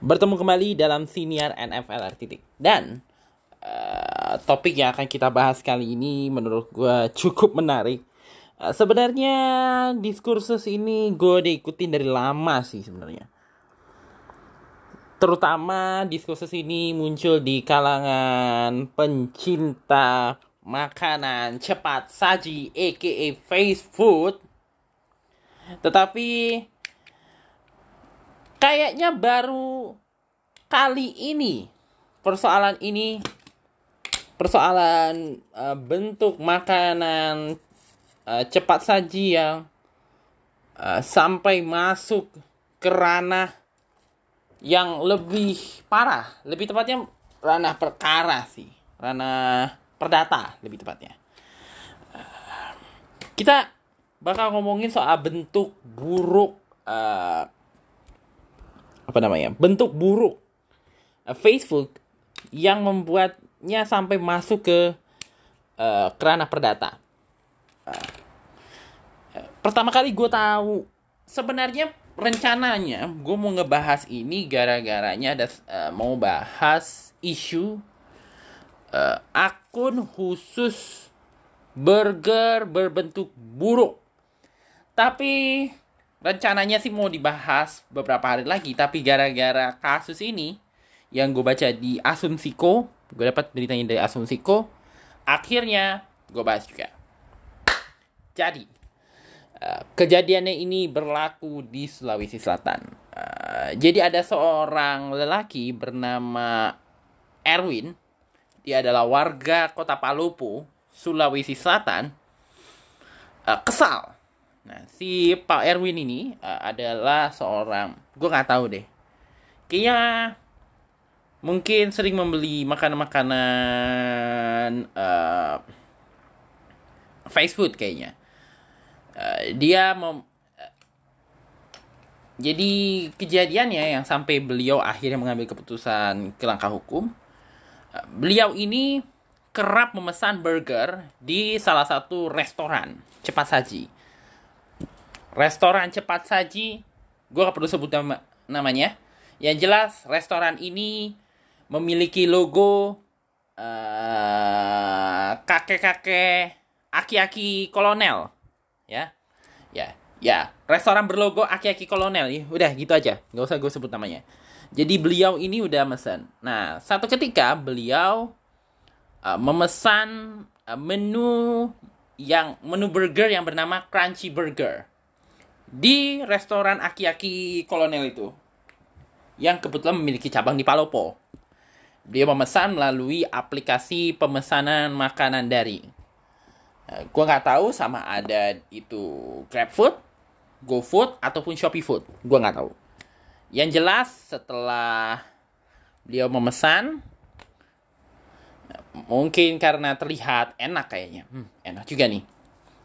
Bertemu kembali dalam siniar NFL titik dan uh, topik yang akan kita bahas kali ini menurut gue cukup menarik. Uh, sebenarnya diskursus ini gue udah ikutin dari lama sih sebenarnya. Terutama diskursus ini muncul di kalangan pencinta makanan cepat saji aka fast food. Tetapi kayaknya baru kali ini persoalan ini persoalan uh, bentuk makanan uh, cepat saji yang uh, sampai masuk ke ranah yang lebih parah, lebih tepatnya ranah perkara sih, ranah perdata lebih tepatnya. Kita bakal ngomongin soal bentuk buruk uh, apa namanya bentuk buruk Facebook yang membuatnya sampai masuk ke uh, kerana perdata. Uh, pertama kali gue tahu sebenarnya rencananya gue mau ngebahas ini gara-garanya ada uh, mau bahas isu uh, akun khusus burger berbentuk buruk. Tapi rencananya sih mau dibahas beberapa hari lagi tapi gara-gara kasus ini yang gue baca di Asumsiko gue dapat beritanya dari Asumsiko akhirnya gue bahas juga. Jadi uh, kejadiannya ini berlaku di Sulawesi Selatan. Uh, jadi ada seorang lelaki bernama Erwin. Dia adalah warga kota Palopo Sulawesi Selatan. Uh, kesal Nah, si Pak Erwin ini uh, adalah seorang, gue nggak tahu deh. Kayaknya mungkin sering membeli makanan-makanan uh, fast food kayaknya. Uh, dia mem jadi kejadiannya yang sampai beliau akhirnya mengambil keputusan ke langkah hukum. Uh, beliau ini kerap memesan burger di salah satu restoran cepat saji restoran cepat saji. Gue gak perlu sebut nama namanya. Yang jelas restoran ini memiliki logo uh, kakek-kakek aki-aki kolonel. Ya. Ya ya. Restoran berlogo aki-aki kolonel. Ya udah gitu aja. Nggak usah gue sebut namanya. Jadi beliau ini udah mesen. Nah satu ketika beliau uh, memesan uh, menu yang menu burger yang bernama crunchy burger di restoran aki-aki kolonel itu yang kebetulan memiliki cabang di Palopo. Dia memesan melalui aplikasi pemesanan makanan daring. Nah, gua nggak tahu sama ada itu GrabFood, GoFood ataupun Shopee Food. Gua nggak tahu. Yang jelas setelah beliau memesan mungkin karena terlihat enak kayaknya. Hmm, enak juga nih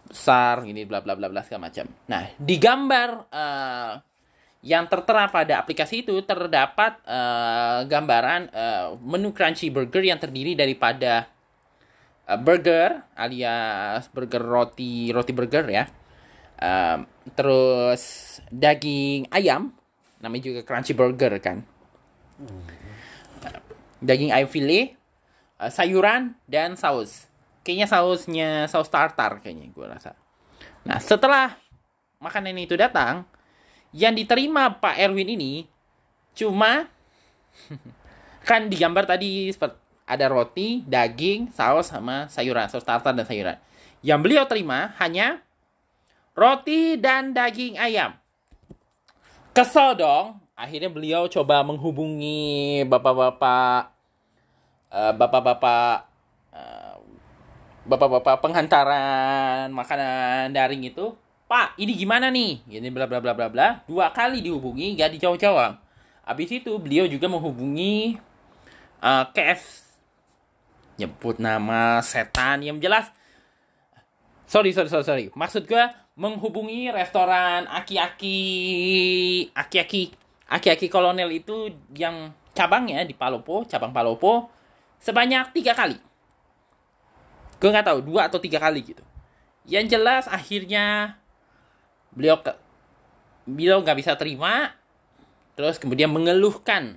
besar ini bla bla bla bla segala macam. Nah, di gambar uh, yang tertera pada aplikasi itu terdapat uh, gambaran uh, menu crunchy burger yang terdiri daripada uh, burger alias burger roti roti burger ya. Uh, terus daging ayam namanya juga crunchy burger kan. Uh, daging ayam filet, uh, sayuran dan saus kayaknya sausnya saus tartar kayaknya gue rasa. Nah setelah makanan itu datang, yang diterima Pak Erwin ini cuma kan digambar tadi seperti ada roti, daging, saus sama sayuran, saus tartar dan sayuran. Yang beliau terima hanya roti dan daging ayam. Kesel dong. Akhirnya beliau coba menghubungi bapak-bapak uh, bapak-bapak bapak-bapak penghantaran makanan daring itu, Pak, ini gimana nih? Gini bla bla bla bla bla. Dua kali dihubungi, gak dijawab-jawab. Habis itu beliau juga menghubungi uh, KF nyebut nama setan yang jelas. Sorry, sorry, sorry, sorry. Maksud gue menghubungi restoran aki-aki aki-aki aki-aki kolonel itu yang cabangnya di Palopo, cabang Palopo sebanyak tiga kali gue nggak tahu dua atau tiga kali gitu. Yang jelas akhirnya beliau ke beliau nggak bisa terima terus kemudian mengeluhkan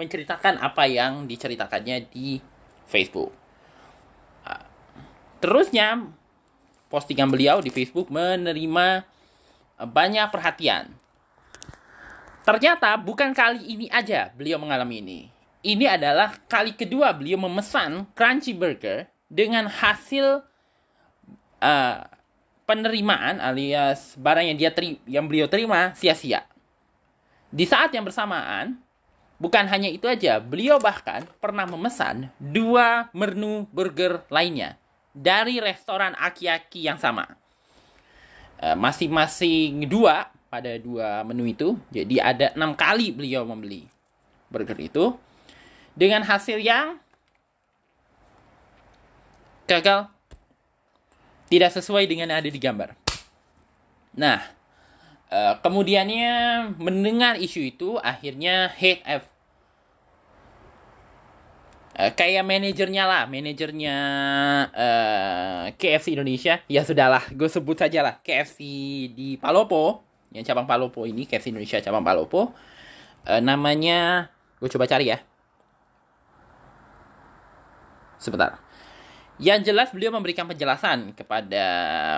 menceritakan apa yang diceritakannya di Facebook. Terusnya postingan beliau di Facebook menerima banyak perhatian. Ternyata bukan kali ini aja beliau mengalami ini. Ini adalah kali kedua beliau memesan crunchy burger dengan hasil uh, penerimaan alias barang yang dia teri yang beliau terima sia-sia. Di saat yang bersamaan, bukan hanya itu aja, beliau bahkan pernah memesan dua menu burger lainnya dari restoran aki-aki yang sama. Uh, masing-masing dua pada dua menu itu, jadi ada enam kali beliau membeli burger itu dengan hasil yang gagal tidak sesuai dengan yang ada di gambar. Nah, uh, kemudiannya mendengar isu itu, akhirnya head F uh, kayak manajernya lah, manajernya uh, eh, KFC Indonesia. Ya sudahlah, gue sebut saja lah KFC di Palopo, yang cabang Palopo ini, KFC Indonesia cabang Palopo. Uh, namanya, gue coba cari ya. Sebentar. Yang jelas beliau memberikan penjelasan kepada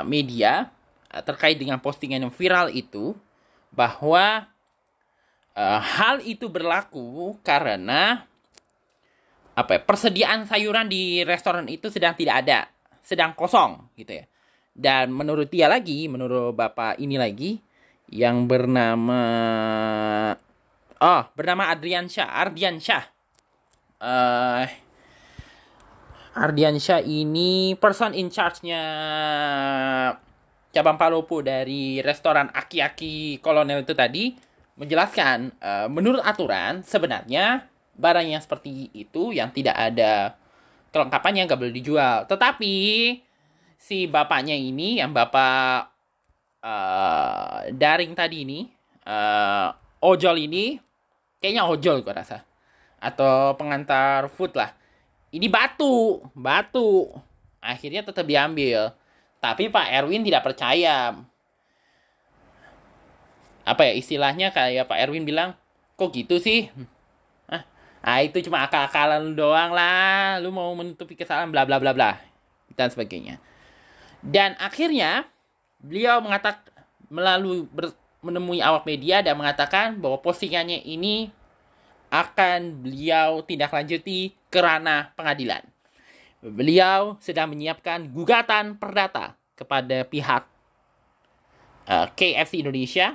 media uh, terkait dengan postingan yang viral itu bahwa uh, hal itu berlaku karena apa ya, persediaan sayuran di restoran itu sedang tidak ada, sedang kosong gitu ya. Dan menurut dia lagi, menurut bapak ini lagi yang bernama oh bernama Adrian Syah, Ardian Syah. Uh, Ardiansyah ini person in charge-nya cabang Palopo dari restoran Aki-Aki Kolonel itu tadi menjelaskan uh, menurut aturan sebenarnya barang yang seperti itu yang tidak ada kelengkapannya nggak boleh dijual. Tetapi si bapaknya ini yang bapak uh, daring tadi ini uh, ojol ini kayaknya ojol gue rasa atau pengantar food lah ini batu, batu. Akhirnya tetap diambil. Tapi Pak Erwin tidak percaya. Apa ya istilahnya kayak Pak Erwin bilang, kok gitu sih? Ah, itu cuma akal-akalan doang lah. Lu mau menutupi kesalahan bla bla bla bla dan sebagainya. Dan akhirnya beliau mengatakan melalui menemui awak media dan mengatakan bahwa postingannya ini akan beliau tindak lanjuti ke ranah pengadilan. Beliau sedang menyiapkan gugatan perdata kepada pihak uh, KFC Indonesia,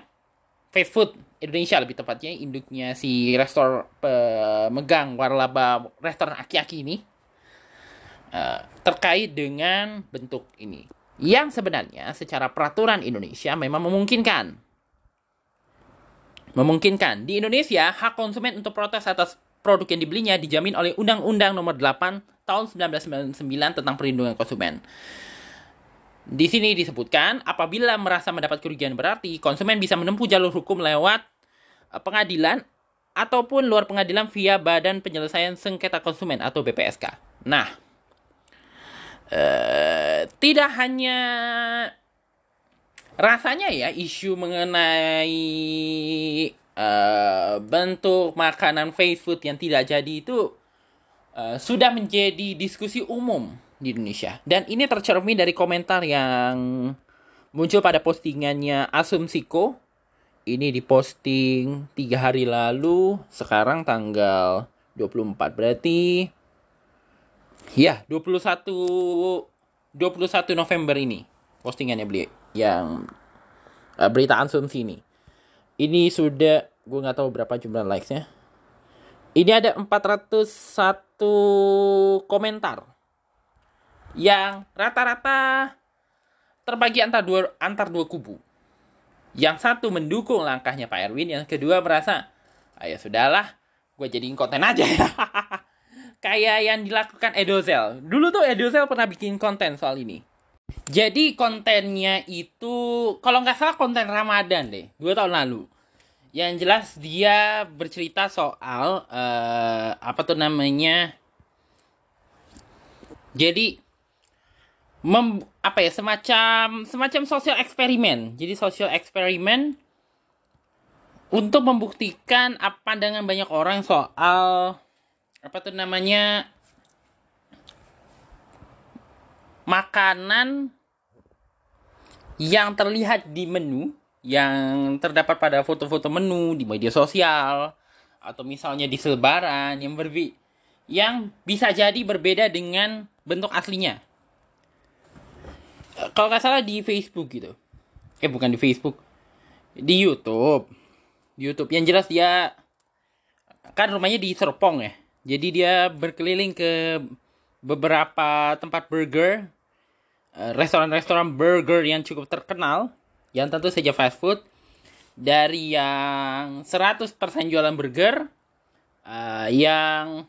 fast food Indonesia lebih tepatnya, induknya si restor pemegang waralaba restoran aki-aki ini, uh, terkait dengan bentuk ini. Yang sebenarnya secara peraturan Indonesia memang memungkinkan memungkinkan. Di Indonesia, hak konsumen untuk protes atas produk yang dibelinya dijamin oleh Undang-Undang Nomor 8 Tahun 1999 tentang Perlindungan Konsumen. Di sini disebutkan, apabila merasa mendapat kerugian berarti, konsumen bisa menempuh jalur hukum lewat eh, pengadilan ataupun luar pengadilan via Badan Penyelesaian Sengketa Konsumen atau BPSK. Nah, eh, tidak hanya rasanya ya isu mengenai uh, bentuk makanan fast food yang tidak jadi itu uh, sudah menjadi diskusi umum di Indonesia. Dan ini tercermin dari komentar yang muncul pada postingannya Asumsiko. Ini diposting tiga hari lalu sekarang tanggal 24 berarti ya 21 21 November ini postingannya beliau yang uh, berita asumsi ini. Ini sudah gue nggak tahu berapa jumlah likesnya. Ini ada 401 komentar yang rata-rata terbagi antar dua antar dua kubu. Yang satu mendukung langkahnya Pak Erwin, yang kedua merasa, ya sudahlah, gue jadiin konten aja ya. Kayak yang dilakukan Edozel. Dulu tuh Edozel pernah bikin konten soal ini jadi kontennya itu kalau nggak salah konten Ramadan deh, dua tahun lalu. Yang jelas dia bercerita soal uh, apa tuh namanya. Jadi mem, apa ya semacam semacam sosial eksperimen. Jadi sosial eksperimen untuk membuktikan apa pandangan banyak orang soal apa tuh namanya makanan yang terlihat di menu yang terdapat pada foto-foto menu di media sosial atau misalnya di selebaran yang berbi yang bisa jadi berbeda dengan bentuk aslinya. Kalau nggak salah di Facebook gitu. Eh bukan di Facebook. Di YouTube. Di YouTube yang jelas dia kan rumahnya di Serpong ya. Jadi dia berkeliling ke beberapa tempat burger Eh, restoran-restoran burger yang cukup terkenal yang tentu saja fast food dari yang 100% jualan burger uh, yang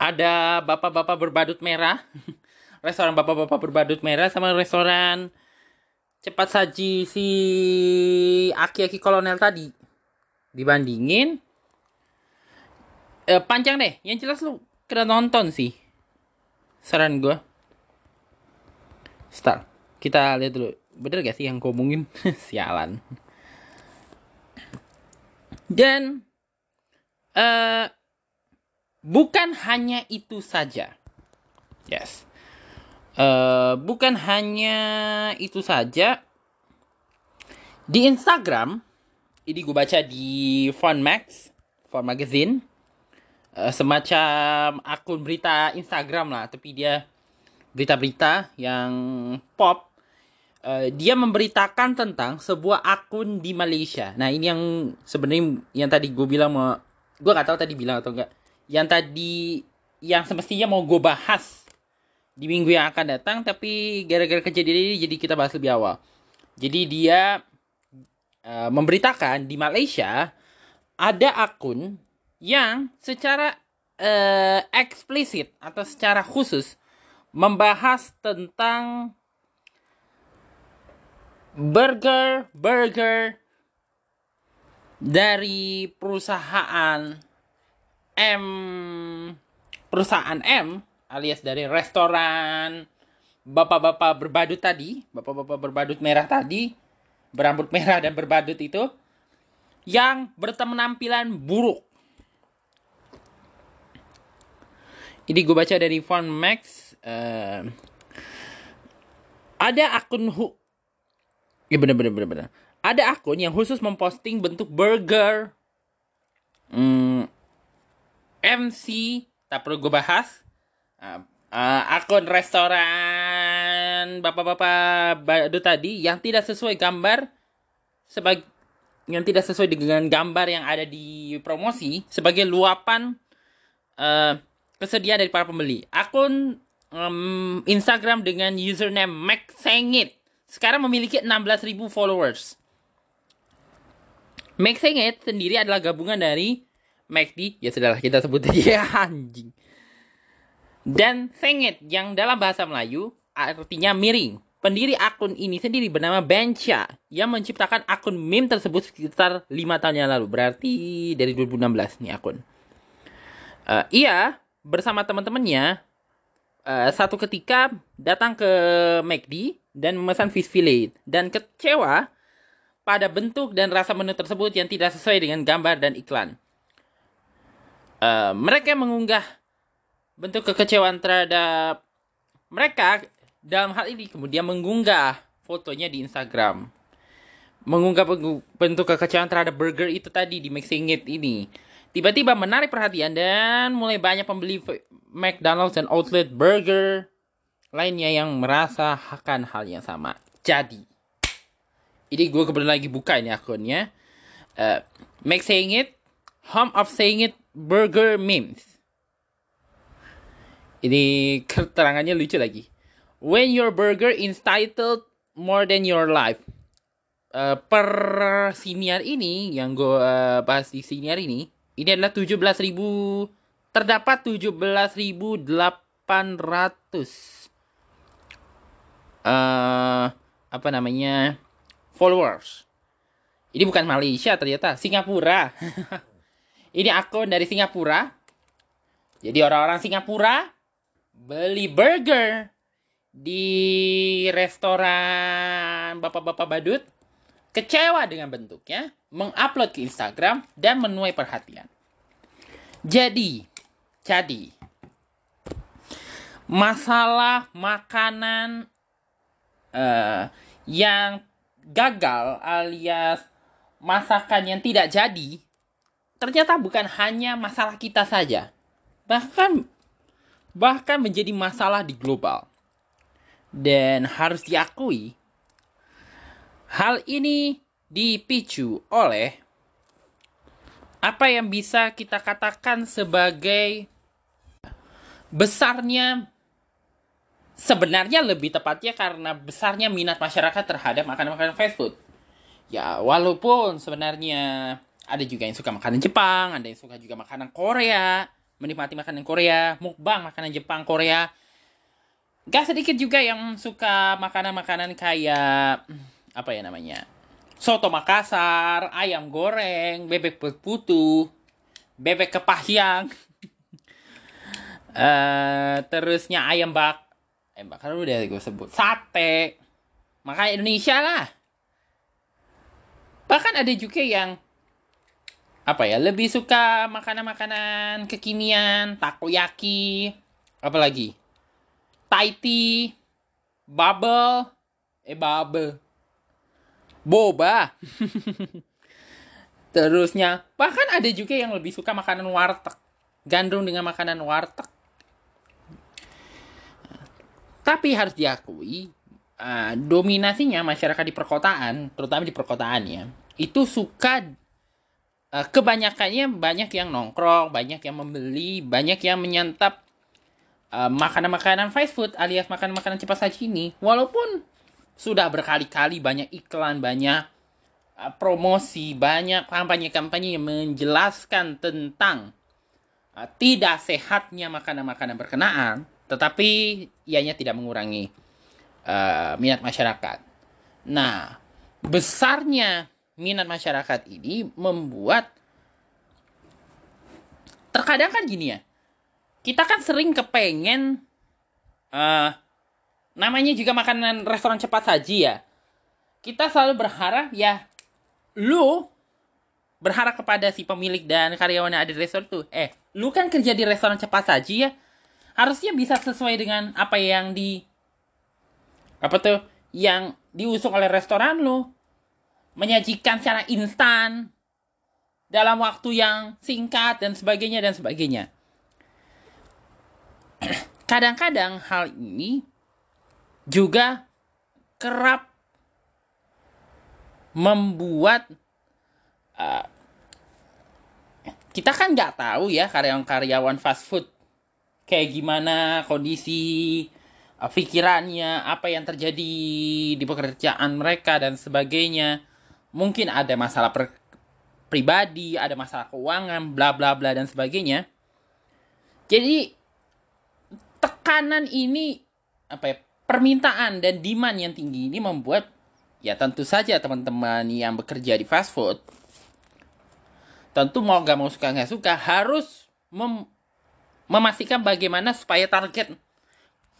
ada bapak-bapak berbadut merah restoran bapak-bapak berbadut merah sama restoran cepat saji si aki-aki kolonel tadi. Dibandingin uh, panjang deh yang jelas lu kena nonton sih saran gue start. Kita lihat dulu. Bener gak sih yang ngomongin sialan. Dan uh, bukan hanya itu saja. Yes. Uh, bukan hanya itu saja. Di Instagram ini gue baca di Fun Max Fun Magazine uh, semacam akun berita Instagram lah tapi dia berita-berita yang pop uh, dia memberitakan tentang sebuah akun di Malaysia. Nah ini yang sebenarnya yang tadi gue bilang mau gue nggak tahu tadi bilang atau enggak. Yang tadi yang semestinya mau gue bahas di minggu yang akan datang tapi gara-gara kejadian ini jadi kita bahas lebih awal. Jadi dia uh, memberitakan di Malaysia ada akun yang secara uh, eksplisit atau secara khusus membahas tentang burger burger dari perusahaan M perusahaan M alias dari restoran bapak-bapak berbadut tadi, bapak-bapak berbadut merah tadi, berambut merah dan berbadut itu yang berpenampilan buruk. Ini gue baca dari Fun Max uh, ada akun hu ya bener bener bener bener. Ada akun yang khusus memposting bentuk burger. Hmm, MC tak perlu gue bahas. Uh, uh, akun restoran bapak-bapak badu tadi yang tidak sesuai gambar sebagai yang tidak sesuai dengan gambar yang ada di promosi sebagai luapan uh, kesediaan dari para pembeli. Akun um, Instagram dengan username MacSengit sekarang memiliki 16.000 followers. MacSengit sendiri adalah gabungan dari MacD, ya sudahlah kita sebut aja anjing. Dan Sengit yang dalam bahasa Melayu artinya miring. Pendiri akun ini sendiri bernama Bencha yang menciptakan akun meme tersebut sekitar 5 tahun yang lalu. Berarti dari 2016 nih akun. Uh, ia bersama teman-temannya uh, satu ketika datang ke McD dan memesan fish fillet dan kecewa pada bentuk dan rasa menu tersebut yang tidak sesuai dengan gambar dan iklan. Uh, mereka mengunggah bentuk kekecewaan terhadap mereka dalam hal ini kemudian mengunggah fotonya di Instagram. Mengunggah bentuk kekecewaan terhadap burger itu tadi di Mixing It ini. Tiba-tiba menarik perhatian dan mulai banyak pembeli McDonald's dan Outlet Burger lainnya yang merasakan hal yang sama. Jadi, ini gue kebetulan lagi buka ini akunnya. Uh, Make Saying It, Home of Saying It Burger Memes. Ini keterangannya lucu lagi. When your burger is titled more than your life. Uh, per siniar ini, yang gue uh, bahas di siniar ini, ini adalah 17.000 terdapat 17.800 uh, apa namanya followers. Ini bukan Malaysia ternyata, Singapura. Ini akun dari Singapura. Jadi orang-orang Singapura beli burger di restoran bapak-bapak badut kecewa dengan bentuknya, mengupload ke Instagram, dan menuai perhatian. Jadi, jadi, masalah makanan uh, yang gagal alias masakan yang tidak jadi, ternyata bukan hanya masalah kita saja. Bahkan bahkan menjadi masalah di global. Dan harus diakui, hal ini dipicu oleh apa yang bisa kita katakan sebagai besarnya sebenarnya lebih tepatnya karena besarnya minat masyarakat terhadap makanan-makanan fast food. Ya, walaupun sebenarnya ada juga yang suka makanan Jepang, ada yang suka juga makanan Korea, menikmati makanan Korea, mukbang makanan Jepang, Korea. Gak sedikit juga yang suka makanan-makanan kayak apa ya namanya? Soto Makassar, ayam goreng, bebek putu, bebek kepahyang. uh, terusnya ayam bak ayam bakar udah gue sebut. Sate. Makanya Indonesia lah. Bahkan ada juga yang apa ya lebih suka makanan-makanan kekinian takoyaki apalagi Thai tea bubble eh bubble boba. Terusnya bahkan ada juga yang lebih suka makanan warteg. Gandrung dengan makanan warteg. Tapi harus diakui uh, dominasinya masyarakat di perkotaan terutama di perkotaan ya itu suka uh, kebanyakannya banyak yang nongkrong banyak yang membeli banyak yang menyantap makanan makanan-makanan fast food alias makanan-makanan cepat saji ini. Walaupun sudah berkali-kali banyak iklan banyak uh, promosi banyak kampanye-kampanye yang menjelaskan tentang uh, tidak sehatnya makanan-makanan berkenaan tetapi ianya tidak mengurangi uh, minat masyarakat. Nah, besarnya minat masyarakat ini membuat terkadang kan gini ya, kita kan sering kepengen uh, namanya juga makanan restoran cepat saji ya. Kita selalu berharap ya lu berharap kepada si pemilik dan karyawan yang ada di restoran tuh, eh, lu kan kerja di restoran cepat saji ya, harusnya bisa sesuai dengan apa yang di apa tuh yang diusung oleh restoran lo menyajikan secara instan dalam waktu yang singkat dan sebagainya dan sebagainya. Kadang-kadang hal ini juga kerap membuat uh, kita kan nggak tahu ya karyawan-karyawan fast food kayak gimana kondisi uh, pikirannya, apa yang terjadi di pekerjaan mereka dan sebagainya. Mungkin ada masalah per pribadi, ada masalah keuangan, bla bla bla dan sebagainya. Jadi tekanan ini apa ya, permintaan dan demand yang tinggi ini membuat ya tentu saja teman-teman yang bekerja di fast food tentu mau gak mau suka nggak suka harus mem memastikan bagaimana supaya target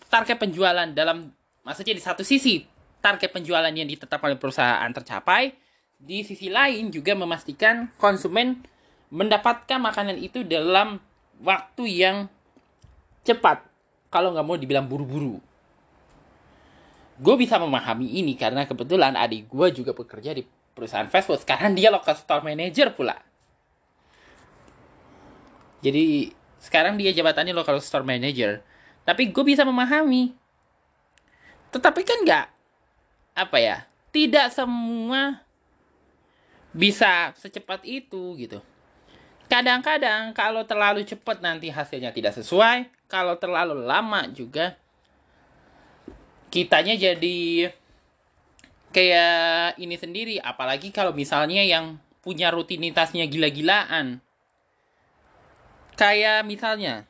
target penjualan dalam maksudnya di satu sisi target penjualan yang ditetapkan oleh perusahaan tercapai, di sisi lain juga memastikan konsumen mendapatkan makanan itu dalam waktu yang cepat. Kalau nggak mau dibilang buru-buru. Gue bisa memahami ini karena kebetulan adik gue juga bekerja di perusahaan fast food. Sekarang dia local store manager pula. Jadi sekarang dia jabatannya local store manager. Tapi gue bisa memahami. Tetapi kan nggak apa ya? Tidak semua bisa secepat itu gitu. Kadang-kadang kalau terlalu cepat nanti hasilnya tidak sesuai, kalau terlalu lama juga kitanya jadi kayak ini sendiri, apalagi kalau misalnya yang punya rutinitasnya gila-gilaan. Kayak misalnya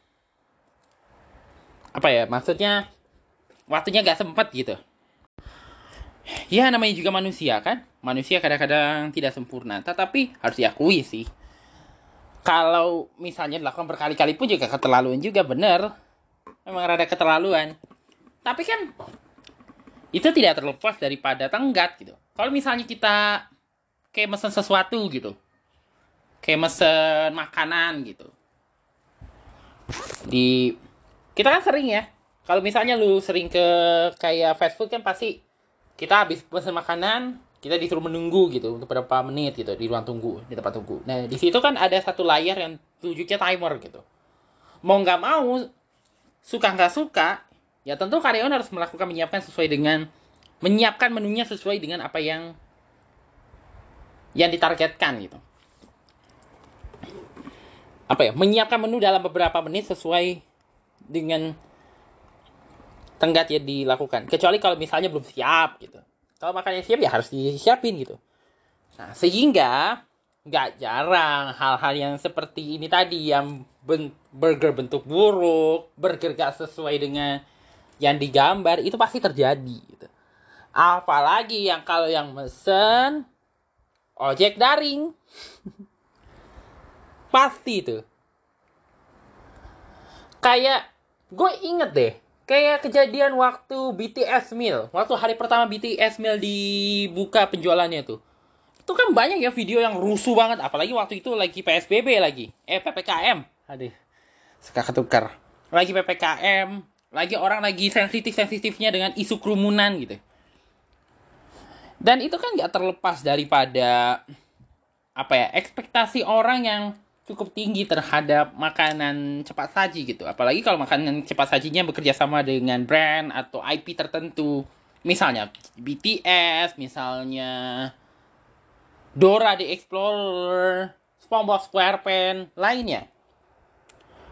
apa ya maksudnya waktunya gak sempet gitu. Ya namanya juga manusia kan? Manusia kadang-kadang tidak sempurna. Tetapi harus diakui sih. Kalau misalnya dilakukan berkali-kali pun juga keterlaluan juga bener. Memang rada keterlaluan. Tapi kan itu tidak terlepas daripada tenggat gitu. Kalau misalnya kita kayak mesen sesuatu gitu. Kayak mesen makanan gitu. Di kita kan sering ya. Kalau misalnya lu sering ke kayak fast food kan pasti kita habis pesan makanan kita disuruh menunggu gitu untuk beberapa menit gitu di ruang tunggu di tempat tunggu. Nah di situ kan ada satu layar yang tunjuknya timer gitu. Mau nggak mau suka nggak suka ya tentu karyawan harus melakukan menyiapkan sesuai dengan menyiapkan menunya sesuai dengan apa yang yang ditargetkan gitu. Apa ya? Menyiapkan menu dalam beberapa menit sesuai dengan tenggat ya dilakukan. Kecuali kalau misalnya belum siap gitu. Kalau makannya siap ya harus disiapin gitu. Nah sehingga nggak jarang hal-hal yang seperti ini tadi yang burger bentuk buruk burger gak sesuai dengan yang digambar itu pasti terjadi gitu apalagi yang kalau yang mesen ojek daring Pasti itu. Kayak gue inget deh. Kayak kejadian waktu BTS Meal. Waktu hari pertama BTS Meal dibuka penjualannya tuh. Itu kan banyak ya video yang rusuh banget. Apalagi waktu itu lagi PSBB lagi. Eh PPKM. Aduh. Suka ketukar. Lagi PPKM. Lagi orang lagi sensitif-sensitifnya dengan isu kerumunan gitu. Dan itu kan gak terlepas daripada apa ya ekspektasi orang yang cukup tinggi terhadap makanan cepat saji gitu. Apalagi kalau makanan cepat sajinya bekerja sama dengan brand atau IP tertentu. Misalnya BTS, misalnya Dora the Explorer, SpongeBob SquarePants, lainnya.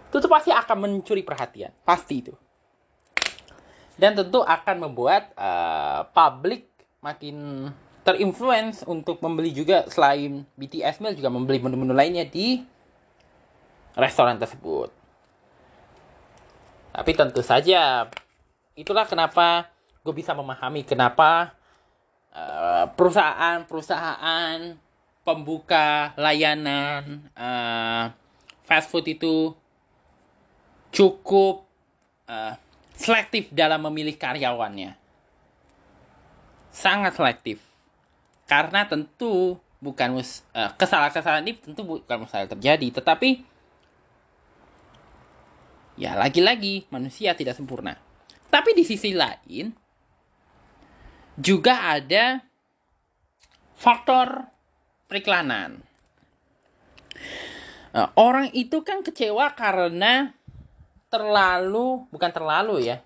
Itu tuh pasti akan mencuri perhatian, pasti itu. Dan tentu akan membuat uh, publik makin terinfluence untuk membeli juga selain BTS meal juga membeli menu-menu lainnya di restoran tersebut. Tapi tentu saja itulah kenapa gue bisa memahami kenapa eh, perusahaan-perusahaan pembuka layanan uh, fast food itu cukup uh, selektif dalam memilih karyawannya. Sangat selektif. Karena tentu bukan uh, kesalahan-kesalahan ini tentu bukan masalah terjadi, tetapi Ya, lagi-lagi manusia tidak sempurna. Tapi di sisi lain juga ada faktor periklanan. Nah, orang itu kan kecewa karena terlalu, bukan terlalu ya,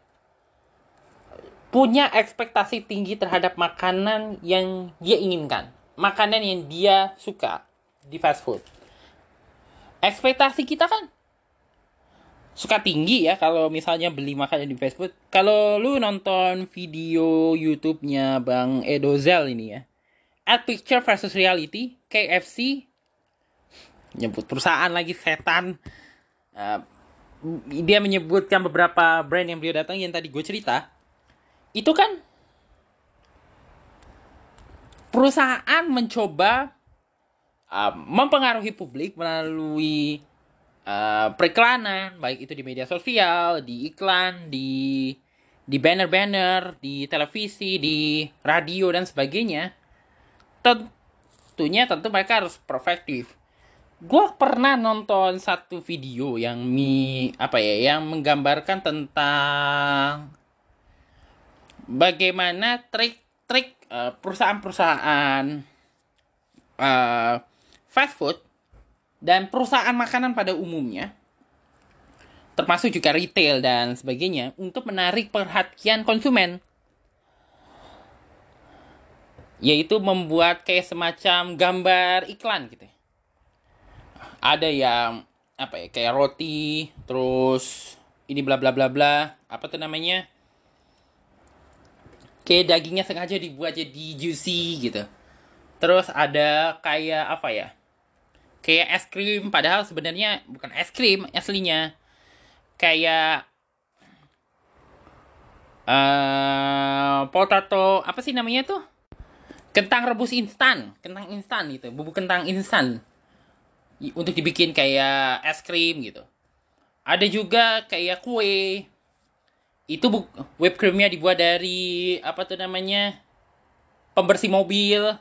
punya ekspektasi tinggi terhadap makanan yang dia inginkan, makanan yang dia suka di fast food. Ekspektasi kita kan suka tinggi ya kalau misalnya beli makanan di fast food. Kalau lu nonton video YouTube-nya Bang Edozel ini ya. At Picture versus Reality, KFC nyebut perusahaan lagi setan. Uh, dia menyebutkan beberapa brand yang beliau datang yang tadi gue cerita. Itu kan perusahaan mencoba uh, mempengaruhi publik melalui uh, periklanan baik itu di media sosial di iklan di di banner-banner di televisi di radio dan sebagainya tentunya tentu mereka harus perfektif gue pernah nonton satu video yang mi apa ya yang menggambarkan tentang bagaimana trik-trik uh, perusahaan-perusahaan uh, fast food dan perusahaan makanan pada umumnya, termasuk juga retail dan sebagainya, untuk menarik perhatian konsumen. Yaitu membuat kayak semacam gambar iklan gitu. Ada yang apa ya kayak roti, terus ini bla bla bla bla, apa tuh namanya? Kayak dagingnya sengaja dibuat jadi juicy gitu. Terus ada kayak apa ya? kayak es krim padahal sebenarnya bukan es krim aslinya kayak uh, potato apa sih namanya tuh kentang rebus instan kentang instan gitu bubuk kentang instan untuk dibikin kayak es krim gitu. Ada juga kayak kue. Itu bu whipped creamnya dibuat dari apa tuh namanya pembersih mobil.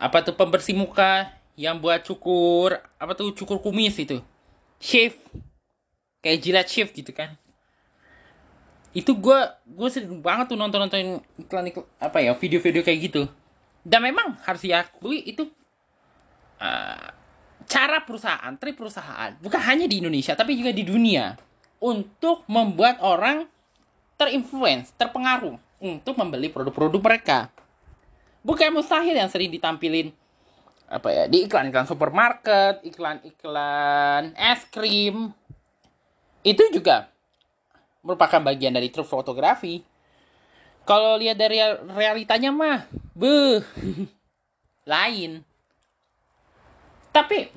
Apa tuh pembersih muka yang buat cukur apa tuh cukur kumis itu. Shave kayak jilat shave gitu kan. Itu gue gue sering banget tuh nonton nonton iklan iklan apa ya video-video kayak gitu. Dan memang harus diakui itu uh, cara perusahaan tri perusahaan bukan hanya di Indonesia tapi juga di dunia untuk membuat orang terinfluence, terpengaruh untuk membeli produk-produk mereka. Bukan mustahil yang sering ditampilin apa ya di iklan-iklan supermarket, iklan-iklan es krim itu juga merupakan bagian dari truk fotografi. Kalau lihat dari realitanya mah, beh, lain. Tapi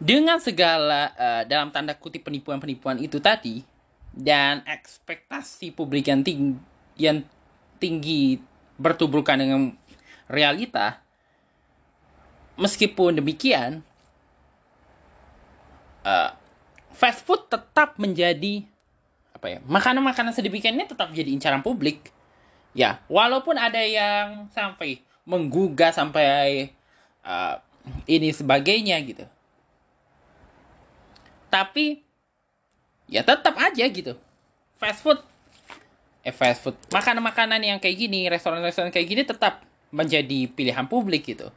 dengan segala uh, dalam tanda kutip penipuan-penipuan itu tadi dan ekspektasi publik yang tinggi, yang tinggi bertuburkan dengan realita, meskipun demikian, uh, fast food tetap menjadi apa ya makanan-makanan sedemikian ini tetap jadi incaran publik. Ya, walaupun ada yang sampai menggugah sampai uh, ini sebagainya gitu. Tapi ya tetap aja gitu. Fast food. Eh fast food. Makanan-makanan yang kayak gini restoran-restoran kayak gini tetap menjadi pilihan publik gitu.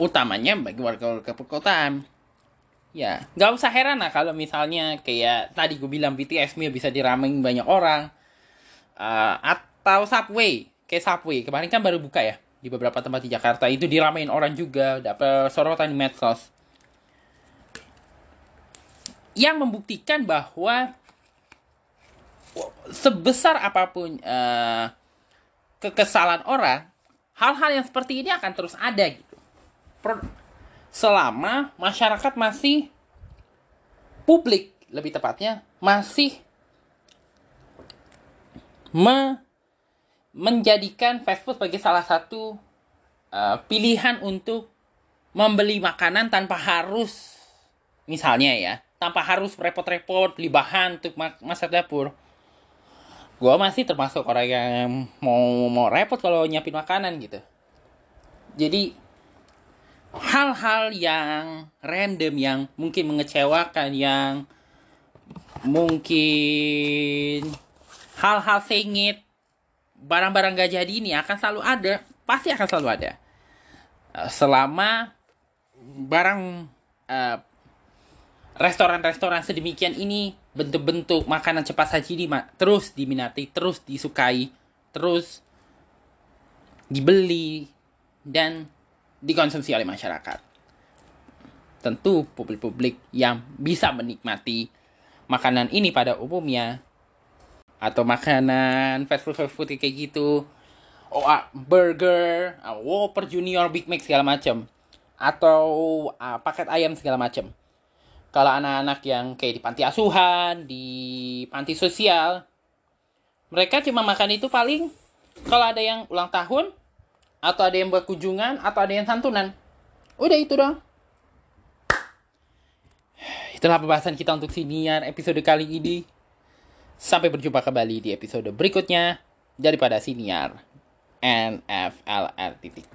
Utamanya bagi warga-warga perkotaan. Ya nggak usah heran lah kalau misalnya kayak tadi gue bilang BTS nya bisa diramein banyak orang. Uh, atau Subway. Kayak Subway. Kemarin kan baru buka ya di beberapa tempat di Jakarta itu diramein orang juga dapat sorotan di medsos yang membuktikan bahwa sebesar apa pun uh, kekesalan orang, hal-hal yang seperti ini akan terus ada gitu. selama masyarakat masih publik lebih tepatnya masih me menjadikan fast food sebagai salah satu uh, pilihan untuk membeli makanan tanpa harus misalnya ya tanpa harus repot-repot beli bahan untuk masak dapur. Gue masih termasuk orang yang mau mau repot kalau nyiapin makanan gitu. Jadi hal-hal yang random yang mungkin mengecewakan yang mungkin hal-hal sengit barang-barang gak jadi ini akan selalu ada pasti akan selalu ada selama barang uh, restoran-restoran sedemikian ini bentuk-bentuk makanan cepat saji ini terus diminati, terus disukai, terus dibeli dan dikonsumsi oleh masyarakat. Tentu publik-publik yang bisa menikmati makanan ini pada umumnya atau makanan fast food fast food kayak gitu oh uh, burger uh, Whopper Junior Big Mac segala macam atau uh, paket ayam segala macam kalau anak-anak yang kayak di panti asuhan, di panti sosial, mereka cuma makan itu paling kalau ada yang ulang tahun, atau ada yang buat kunjungan, atau ada yang santunan. Udah itu dong. Itulah pembahasan kita untuk siniar episode kali ini. Sampai berjumpa kembali di episode berikutnya daripada siniar NFLR titik.